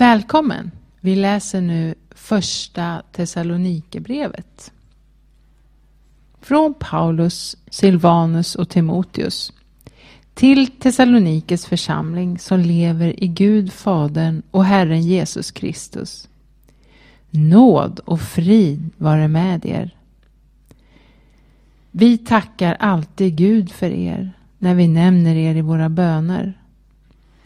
Välkommen! Vi läser nu första Thessalonikerbrevet. Från Paulus, Silvanus och Timoteus till Thessalonikes församling som lever i Gud Fadern och Herren Jesus Kristus. Nåd och frid vare med er. Vi tackar alltid Gud för er när vi nämner er i våra böner.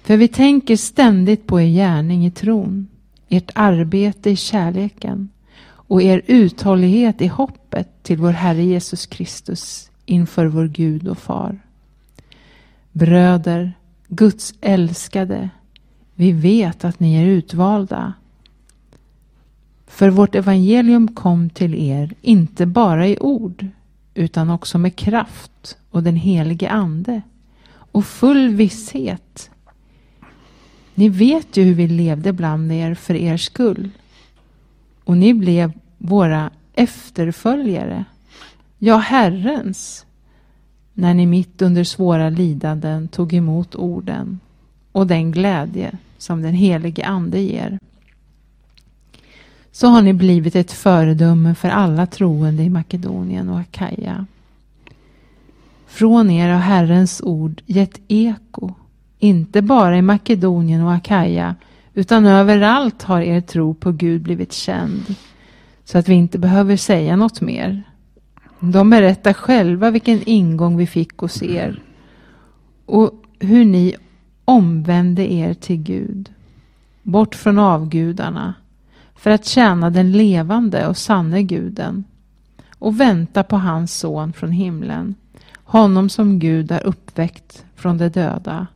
För vi tänker ständigt på er gärning i tron, ert arbete i kärleken och er uthållighet i hoppet till vår Herre Jesus Kristus inför vår Gud och Far. Bröder, Guds älskade, vi vet att ni är utvalda. För vårt evangelium kom till er inte bara i ord utan också med kraft och den helige Ande och full visshet. Ni vet ju hur vi levde bland er för er skull och ni blev våra efterföljare, ja Herrens, när ni mitt under svåra lidanden tog emot orden och den glädje som den helige Ande ger. Så har ni blivit ett föredöme för alla troende i Makedonien och Akaja. Från er har Herrens ord gett eko, inte bara i Makedonien och Akaja, utan överallt har er tro på Gud blivit känd, så att vi inte behöver säga något mer. De berättar själva vilken ingång vi fick hos er och hur ni omvände er till Gud, bort från avgudarna, för att tjäna den levande och sanne guden och vänta på hans son från himlen, honom som Gud har uppväckt från de döda,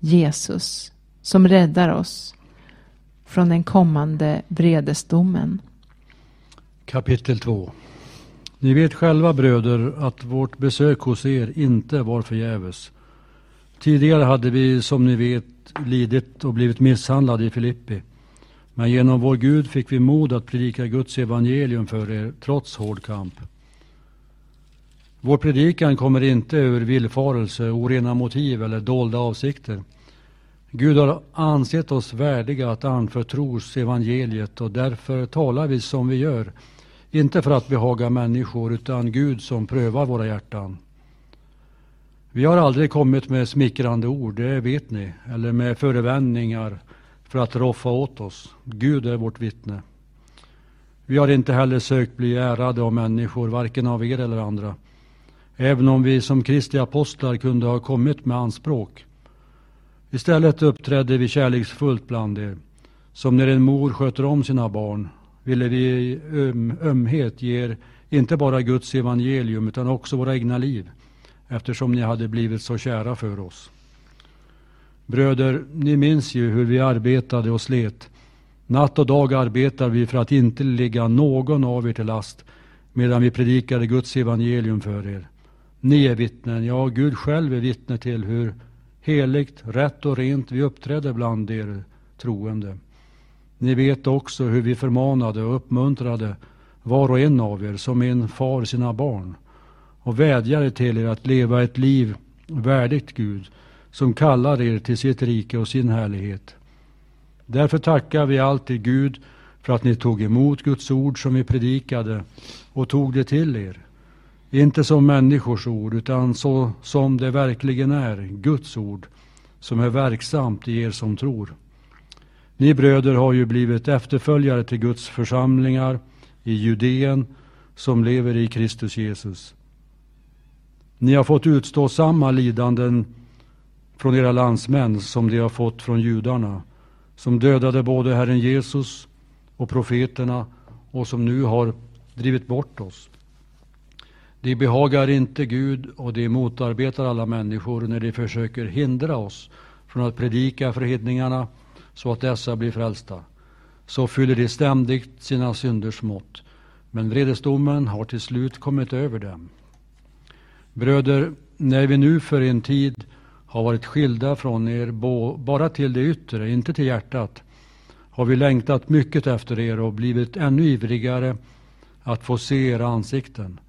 Jesus, som räddar oss från den kommande vredesdomen. Kapitel 2 Ni vet själva bröder att vårt besök hos er inte var förgäves. Tidigare hade vi som ni vet lidit och blivit misshandlade i Filippi. Men genom vår Gud fick vi mod att predika Guds evangelium för er trots hård kamp. Vår predikan kommer inte ur villfarelse, orena motiv eller dolda avsikter. Gud har ansett oss värdiga att anförtros evangeliet och därför talar vi som vi gör. Inte för att behaga människor utan Gud som prövar våra hjärtan. Vi har aldrig kommit med smickrande ord, det vet ni, eller med förevändningar för att roffa åt oss. Gud är vårt vittne. Vi har inte heller sökt bli ärade av människor, varken av er eller andra. Även om vi som Kristi apostlar kunde ha kommit med anspråk. Istället uppträdde vi kärleksfullt bland er. Som när en mor sköter om sina barn ville vi i öm, ömhet ge er inte bara Guds evangelium utan också våra egna liv eftersom ni hade blivit så kära för oss. Bröder, ni minns ju hur vi arbetade och slet. Natt och dag arbetar vi för att inte ligga någon av er till last medan vi predikade Guds evangelium för er. Ni är vittnen, ja, Gud själv är vittne till hur heligt, rätt och rent vi uppträdde bland er troende. Ni vet också hur vi förmanade och uppmuntrade var och en av er som en far sina barn och vädjade till er att leva ett liv värdigt Gud som kallar er till sitt rike och sin härlighet. Därför tackar vi alltid Gud för att ni tog emot Guds ord som vi predikade och tog det till er. Inte som människors ord utan så som det verkligen är, Guds ord, som är verksamt i er som tror. Ni bröder har ju blivit efterföljare till Guds församlingar i Judeen som lever i Kristus Jesus. Ni har fått utstå samma lidanden från era landsmän som de har fått från judarna, som dödade både Herren Jesus och profeterna och som nu har drivit bort oss. De behagar inte Gud och de motarbetar alla människor när de försöker hindra oss från att predika för hedningarna så att dessa blir frälsta. Så fyller de ständigt sina synders mått. Men vredesdomen har till slut kommit över dem. Bröder, när vi nu för en tid har varit skilda från er bara till det yttre, inte till hjärtat, har vi längtat mycket efter er och blivit ännu ivrigare att få se era ansikten.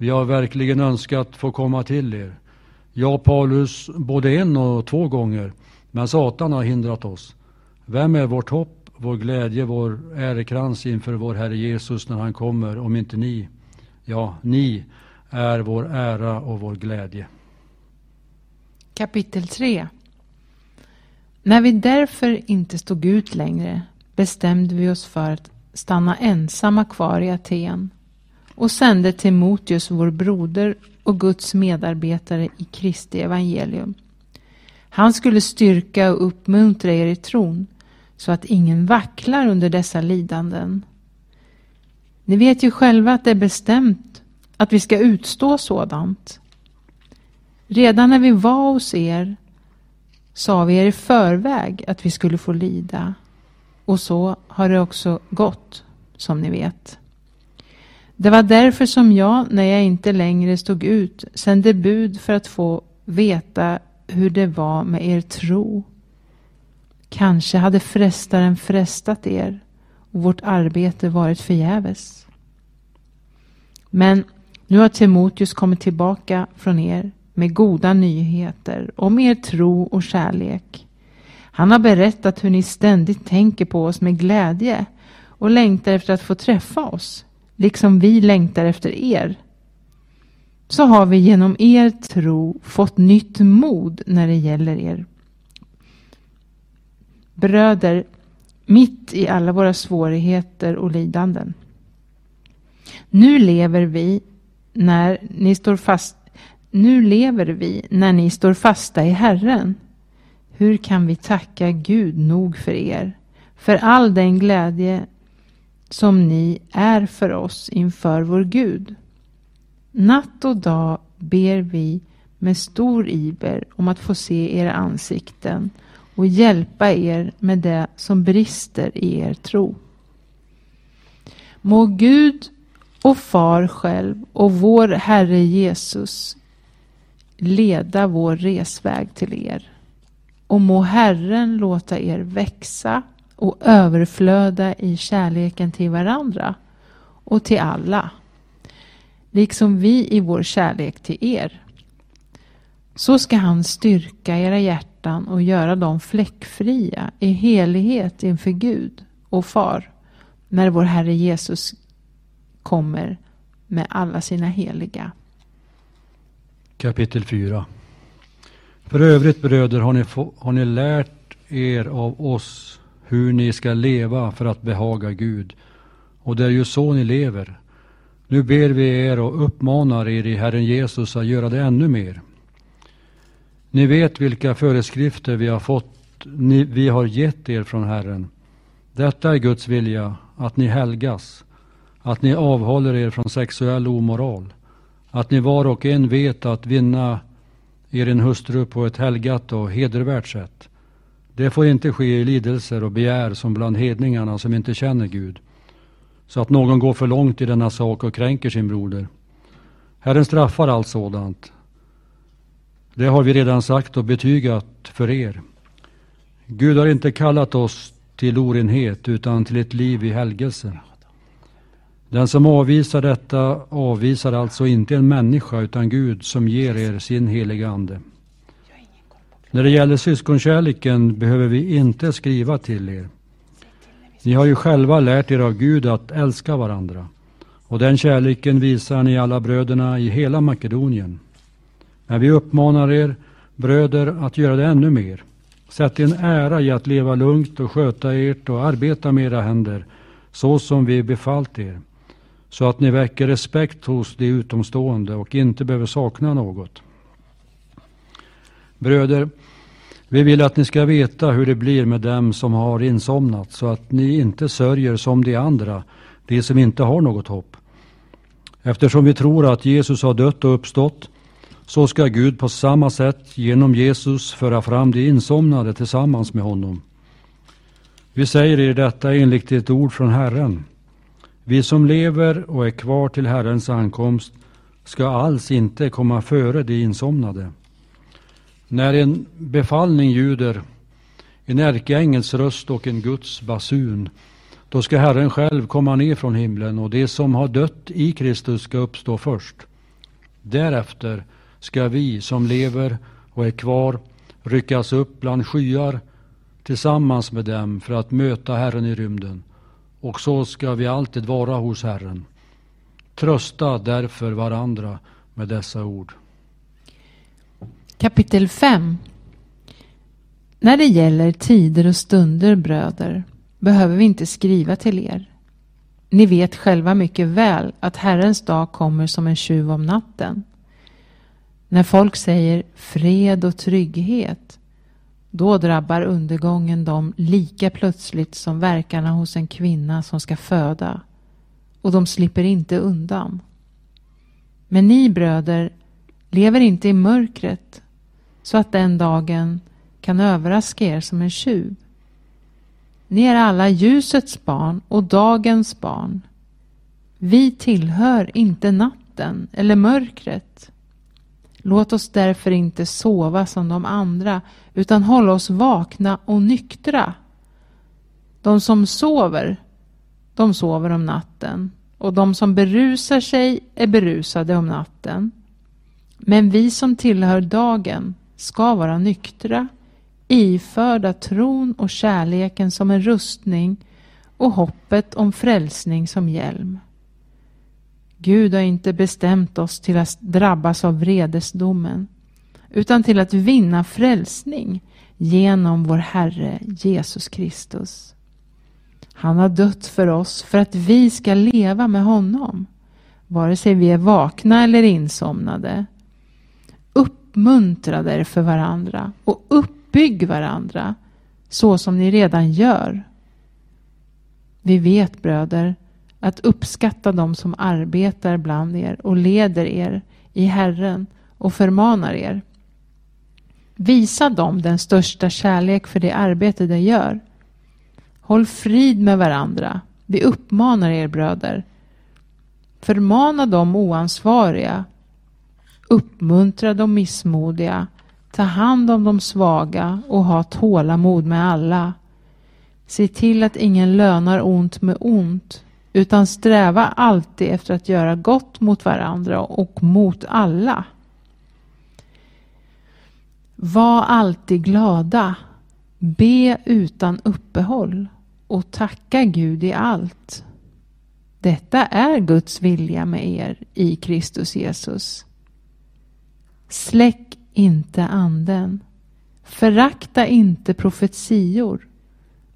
Vi har verkligen önskat få komma till er. Jag Paulus både en och två gånger, men Satan har hindrat oss. Vem är vårt hopp vår glädje, vår ärekrans inför vår Herre Jesus när han kommer, om inte ni. Ja, ni är vår ära och vår glädje. Kapitel 3 När vi därför inte stod ut längre bestämde vi oss för att stanna ensamma kvar i Aten och sände Timoteus, vår broder och Guds medarbetare i Kristi evangelium. Han skulle styrka och uppmuntra er i tron så att ingen vacklar under dessa lidanden. Ni vet ju själva att det är bestämt att vi ska utstå sådant. Redan när vi var hos er sa vi er i förväg att vi skulle få lida. Och så har det också gått, som ni vet. Det var därför som jag, när jag inte längre stod ut, sände bud för att få veta hur det var med er tro. Kanske hade frestaren frestat er och vårt arbete varit förgäves. Men nu har Timoteus kommit tillbaka från er med goda nyheter om er tro och kärlek. Han har berättat hur ni ständigt tänker på oss med glädje och längtar efter att få träffa oss, liksom vi längtar efter er. Så har vi genom er tro fått nytt mod när det gäller er. Bröder, mitt i alla våra svårigheter och lidanden. Nu lever vi när ni står fast nu lever vi när ni står fasta i Herren. Hur kan vi tacka Gud nog för er, för all den glädje som ni är för oss inför vår Gud? Natt och dag ber vi med stor iver om att få se era ansikten och hjälpa er med det som brister i er tro. Må Gud och Far själv och vår Herre Jesus leda vår resväg till er. Och må Herren låta er växa och överflöda i kärleken till varandra och till alla. Liksom vi i vår kärlek till er. Så ska han styrka era hjärtan och göra dem fläckfria i helighet inför Gud och Far när vår Herre Jesus kommer med alla sina heliga. Kapitel 4 För övrigt bröder har ni, få, har ni lärt er av oss hur ni ska leva för att behaga Gud. Och det är ju så ni lever. Nu ber vi er och uppmanar er i Herren Jesus att göra det ännu mer. Ni vet vilka föreskrifter vi har fått, ni, vi har gett er från Herren. Detta är Guds vilja, att ni helgas, att ni avhåller er från sexuell omoral, att ni var och en vet att vinna er en hustru på ett helgat och hedervärt sätt. Det får inte ske i lidelser och begär som bland hedningarna som inte känner Gud, så att någon går för långt i denna sak och kränker sin broder. Herren straffar allt sådant. Det har vi redan sagt och betygat för er. Gud har inte kallat oss till orenhet utan till ett liv i helgelse. Den som avvisar detta avvisar alltså inte en människa utan Gud som ger er sin heliga Ande. När det gäller syskonkärleken behöver vi inte skriva till er. Ni har ju själva lärt er av Gud att älska varandra. Och den kärleken visar ni alla bröderna i hela Makedonien. Men vi uppmanar er, bröder, att göra det ännu mer. Sätt en ära i att leva lugnt och sköta ert och arbeta med era händer, så som vi befallt er så att ni väcker respekt hos de utomstående och inte behöver sakna något. Bröder, vi vill att ni ska veta hur det blir med dem som har insomnat så att ni inte sörjer som de andra, de som inte har något hopp. Eftersom vi tror att Jesus har dött och uppstått så ska Gud på samma sätt genom Jesus föra fram de insomnade tillsammans med honom. Vi säger er detta enligt ett ord från Herren. Vi som lever och är kvar till Herrens ankomst ska alls inte komma före de insomnade. När en befallning ljuder, en ärkeängels röst och en Guds basun, då ska Herren själv komma ner från himlen och de som har dött i Kristus ska uppstå först. Därefter ska vi som lever och är kvar ryckas upp bland skyar tillsammans med dem för att möta Herren i rymden. Och så ska vi alltid vara hos Herren. Trösta därför varandra med dessa ord. Kapitel 5 När det gäller tider och stunder, bröder, behöver vi inte skriva till er. Ni vet själva mycket väl att Herrens dag kommer som en tjuv om natten. När folk säger fred och trygghet, då drabbar undergången dem lika plötsligt som verkarna hos en kvinna som ska föda. Och de slipper inte undan. Men ni bröder lever inte i mörkret så att den dagen kan överraska er som en tjuv. Ni är alla ljusets barn och dagens barn. Vi tillhör inte natten eller mörkret. Låt oss därför inte sova som de andra utan hålla oss vakna och nyktra. De som sover, de sover om natten och de som berusar sig är berusade om natten. Men vi som tillhör dagen ska vara nyktra, iförda tron och kärleken som en rustning och hoppet om frälsning som hjälm. Gud har inte bestämt oss till att drabbas av vredesdomen utan till att vinna frälsning genom vår Herre Jesus Kristus. Han har dött för oss för att vi ska leva med honom, vare sig vi är vakna eller insomnade. Uppmuntra för varandra och uppbygg varandra så som ni redan gör. Vi vet, bröder, att uppskatta dem som arbetar bland er och leder er i Herren och förmanar er. Visa dem den största kärlek för det arbete de gör. Håll frid med varandra. Vi uppmanar er bröder. Förmana de oansvariga. Uppmuntra de missmodiga. Ta hand om de svaga och ha tålamod med alla. Se till att ingen lönar ont med ont utan sträva alltid efter att göra gott mot varandra och mot alla. Var alltid glada. Be utan uppehåll och tacka Gud i allt. Detta är Guds vilja med er i Kristus Jesus. Släck inte anden. Förakta inte profetior,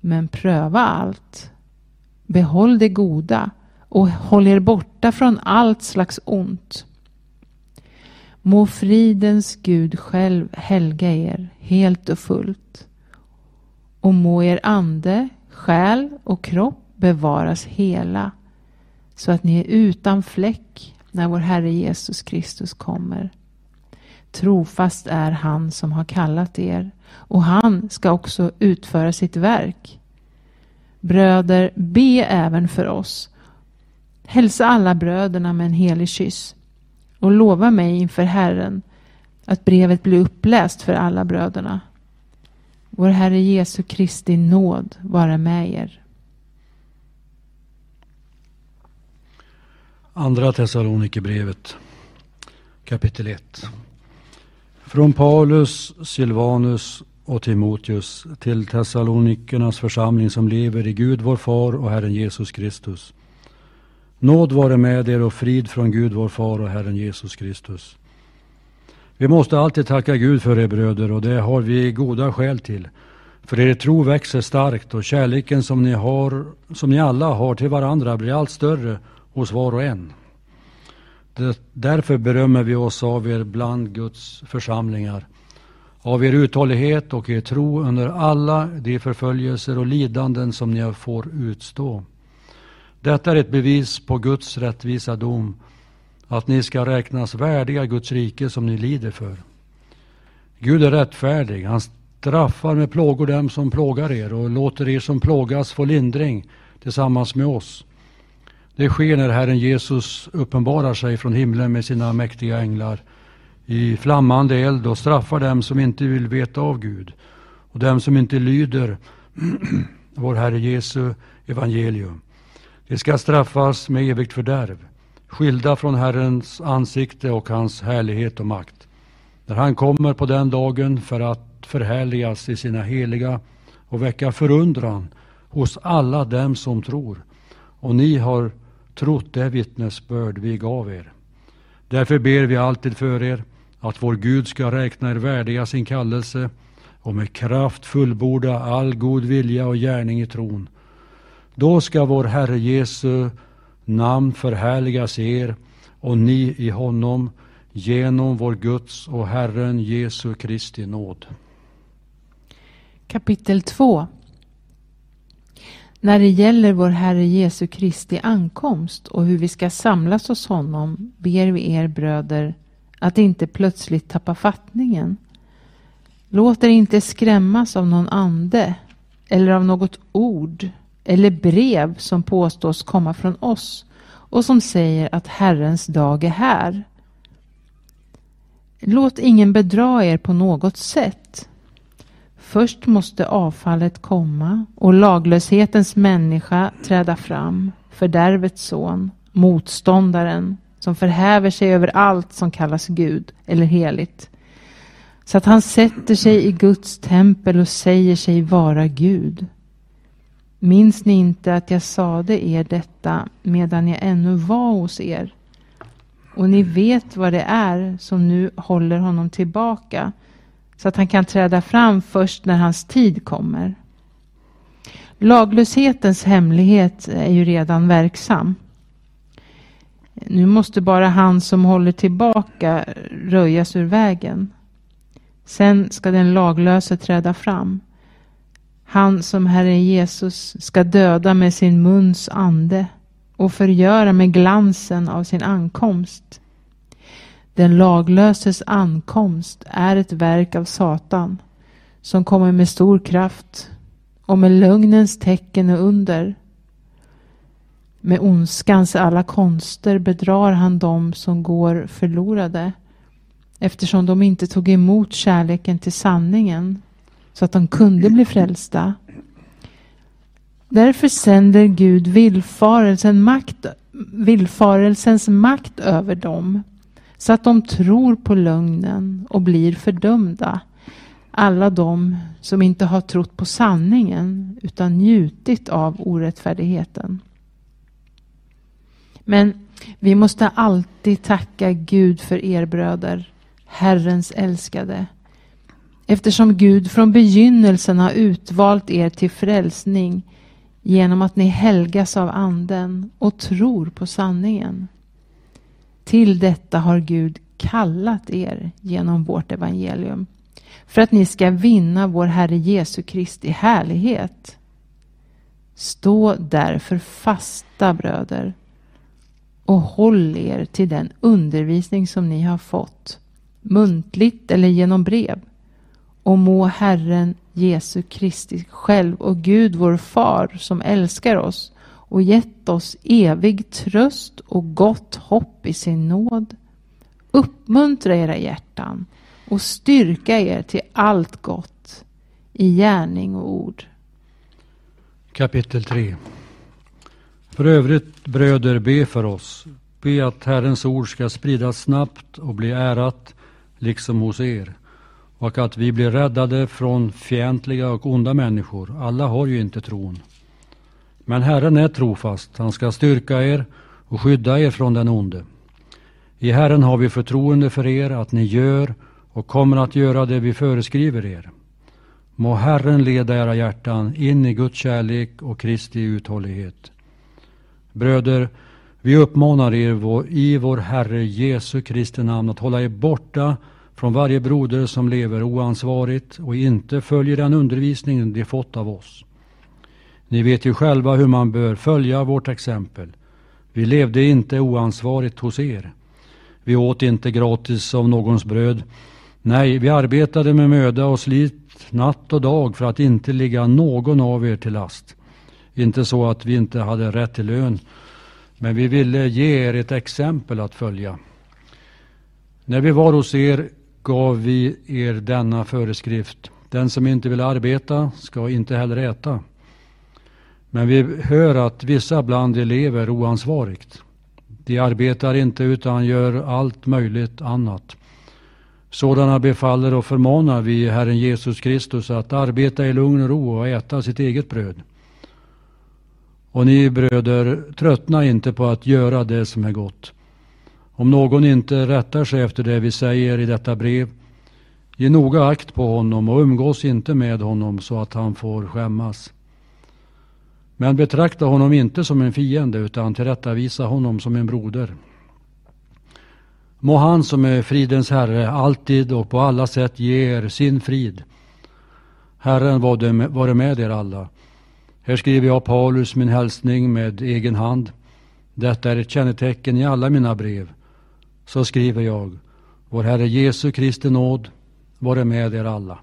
men pröva allt. Behåll det goda och håll er borta från allt slags ont. Må fridens Gud själv helga er helt och fullt och må er ande, själ och kropp bevaras hela så att ni är utan fläck när vår Herre Jesus Kristus kommer. Trofast är han som har kallat er och han ska också utföra sitt verk. Bröder, be även för oss. Hälsa alla bröderna med en helig kyss och lova mig inför Herren att brevet blir uppläst för alla bröderna. Vår Herre Jesu Kristi nåd vara med er. Andra Thessalonikerbrevet kapitel 1. Från Paulus, Silvanus och Timoteus till Thessalonikernas församling som lever i Gud vår far och Herren Jesus Kristus. Nåd vare med er och frid från Gud vår far och Herren Jesus Kristus. Vi måste alltid tacka Gud för er bröder och det har vi goda skäl till. För er tro växer starkt och kärleken som ni, har, som ni alla har till varandra blir allt större hos var och en. Det, därför berömmer vi oss av er bland Guds församlingar av er uthållighet och er tro under alla de förföljelser och lidanden som ni får utstå. Detta är ett bevis på Guds rättvisa dom, att ni ska räknas värdiga Guds rike som ni lider för. Gud är rättfärdig, han straffar med plågor dem som plågar er och låter er som plågas få lindring tillsammans med oss. Det sker när Herren Jesus uppenbarar sig från himlen med sina mäktiga änglar i flammande eld och straffar dem som inte vill veta av Gud och dem som inte lyder vår Herre Jesu evangelium. De ska straffas med evigt fördärv, skilda från Herrens ansikte och hans härlighet och makt. När han kommer på den dagen för att förhärligas i sina heliga och väcka förundran hos alla dem som tror. Och ni har trott det vittnesbörd vi gav er. Därför ber vi alltid för er att vår Gud ska räkna er värdiga sin kallelse och med kraft fullborda all god vilja och gärning i tron. Då ska vår Herre Jesu namn förhärligas er och ni i honom genom vår Guds och Herren Jesu Kristi nåd. Kapitel 2 när det gäller vår Herre Jesu Kristi ankomst och hur vi ska samlas hos honom ber vi er bröder att inte plötsligt tappa fattningen. Låt er inte skrämmas av någon ande eller av något ord eller brev som påstås komma från oss och som säger att Herrens dag är här. Låt ingen bedra er på något sätt. Först måste avfallet komma och laglöshetens människa träda fram, fördärvets son, motståndaren som förhäver sig över allt som kallas Gud eller heligt. Så att han sätter sig i Guds tempel och säger sig vara Gud. Minns ni inte att jag sade er detta medan jag ännu var hos er? Och ni vet vad det är som nu håller honom tillbaka så att han kan träda fram först när hans tid kommer. Laglöshetens hemlighet är ju redan verksam. Nu måste bara han som håller tillbaka röjas ur vägen. Sen ska den laglöse träda fram. Han som Herren Jesus ska döda med sin muns ande och förgöra med glansen av sin ankomst. Den laglöses ankomst är ett verk av Satan som kommer med stor kraft och med lögnens tecken och under. Med ondskans alla konster bedrar han dem som går förlorade eftersom de inte tog emot kärleken till sanningen så att de kunde bli frälsta. Därför sänder Gud villfarelsen makt, villfarelsens makt över dem så att de tror på lögnen och blir fördömda. Alla de som inte har trott på sanningen utan njutit av orättfärdigheten. Men vi måste alltid tacka Gud för er bröder, Herrens älskade. Eftersom Gud från begynnelsen har utvalt er till frälsning genom att ni helgas av anden och tror på sanningen. Till detta har Gud kallat er genom vårt evangelium för att ni ska vinna vår Herre Jesu Kristi härlighet. Stå därför fasta bröder och håll er till den undervisning som ni har fått, muntligt eller genom brev. Och må Herren Jesu Kristi själv och Gud vår far som älskar oss och gett oss evig tröst och gott hopp i sin nåd. Uppmuntra era hjärtan och styrka er till allt gott i gärning och ord. Kapitel 3 För övrigt bröder, be för oss. Be att Herrens ord ska spridas snabbt och bli ärat, liksom hos er. Och att vi blir räddade från fientliga och onda människor. Alla har ju inte tron. Men Herren är trofast. Han ska styrka er och skydda er från den onde. I Herren har vi förtroende för er att ni gör och kommer att göra det vi föreskriver er. Må Herren leda era hjärtan in i Guds kärlek och Kristi uthållighet. Bröder, vi uppmanar er i vår Herre Jesu Kristi namn att hålla er borta från varje broder som lever oansvarigt och inte följer den undervisning de fått av oss. Ni vet ju själva hur man bör följa vårt exempel. Vi levde inte oansvarigt hos er. Vi åt inte gratis av någons bröd. Nej, vi arbetade med möda och slit natt och dag för att inte ligga någon av er till last. Inte så att vi inte hade rätt till lön, men vi ville ge er ett exempel att följa. När vi var hos er gav vi er denna föreskrift. Den som inte vill arbeta ska inte heller äta. Men vi hör att vissa bland elever oansvarigt. De arbetar inte utan gör allt möjligt annat. Sådana befaller och förmanar vi Herren Jesus Kristus att arbeta i lugn och ro och äta sitt eget bröd. Och ni bröder, tröttna inte på att göra det som är gott. Om någon inte rättar sig efter det vi säger i detta brev, ge noga akt på honom och umgås inte med honom så att han får skämmas. Men betrakta honom inte som en fiende utan tillrättavisa honom som en broder. Må han som är fridens Herre alltid och på alla sätt ge er sin frid. Herren vare med er alla. Här skriver jag Paulus min hälsning med egen hand. Detta är ett kännetecken i alla mina brev. Så skriver jag. Vår Herre Jesu Kristi nåd vare med er alla.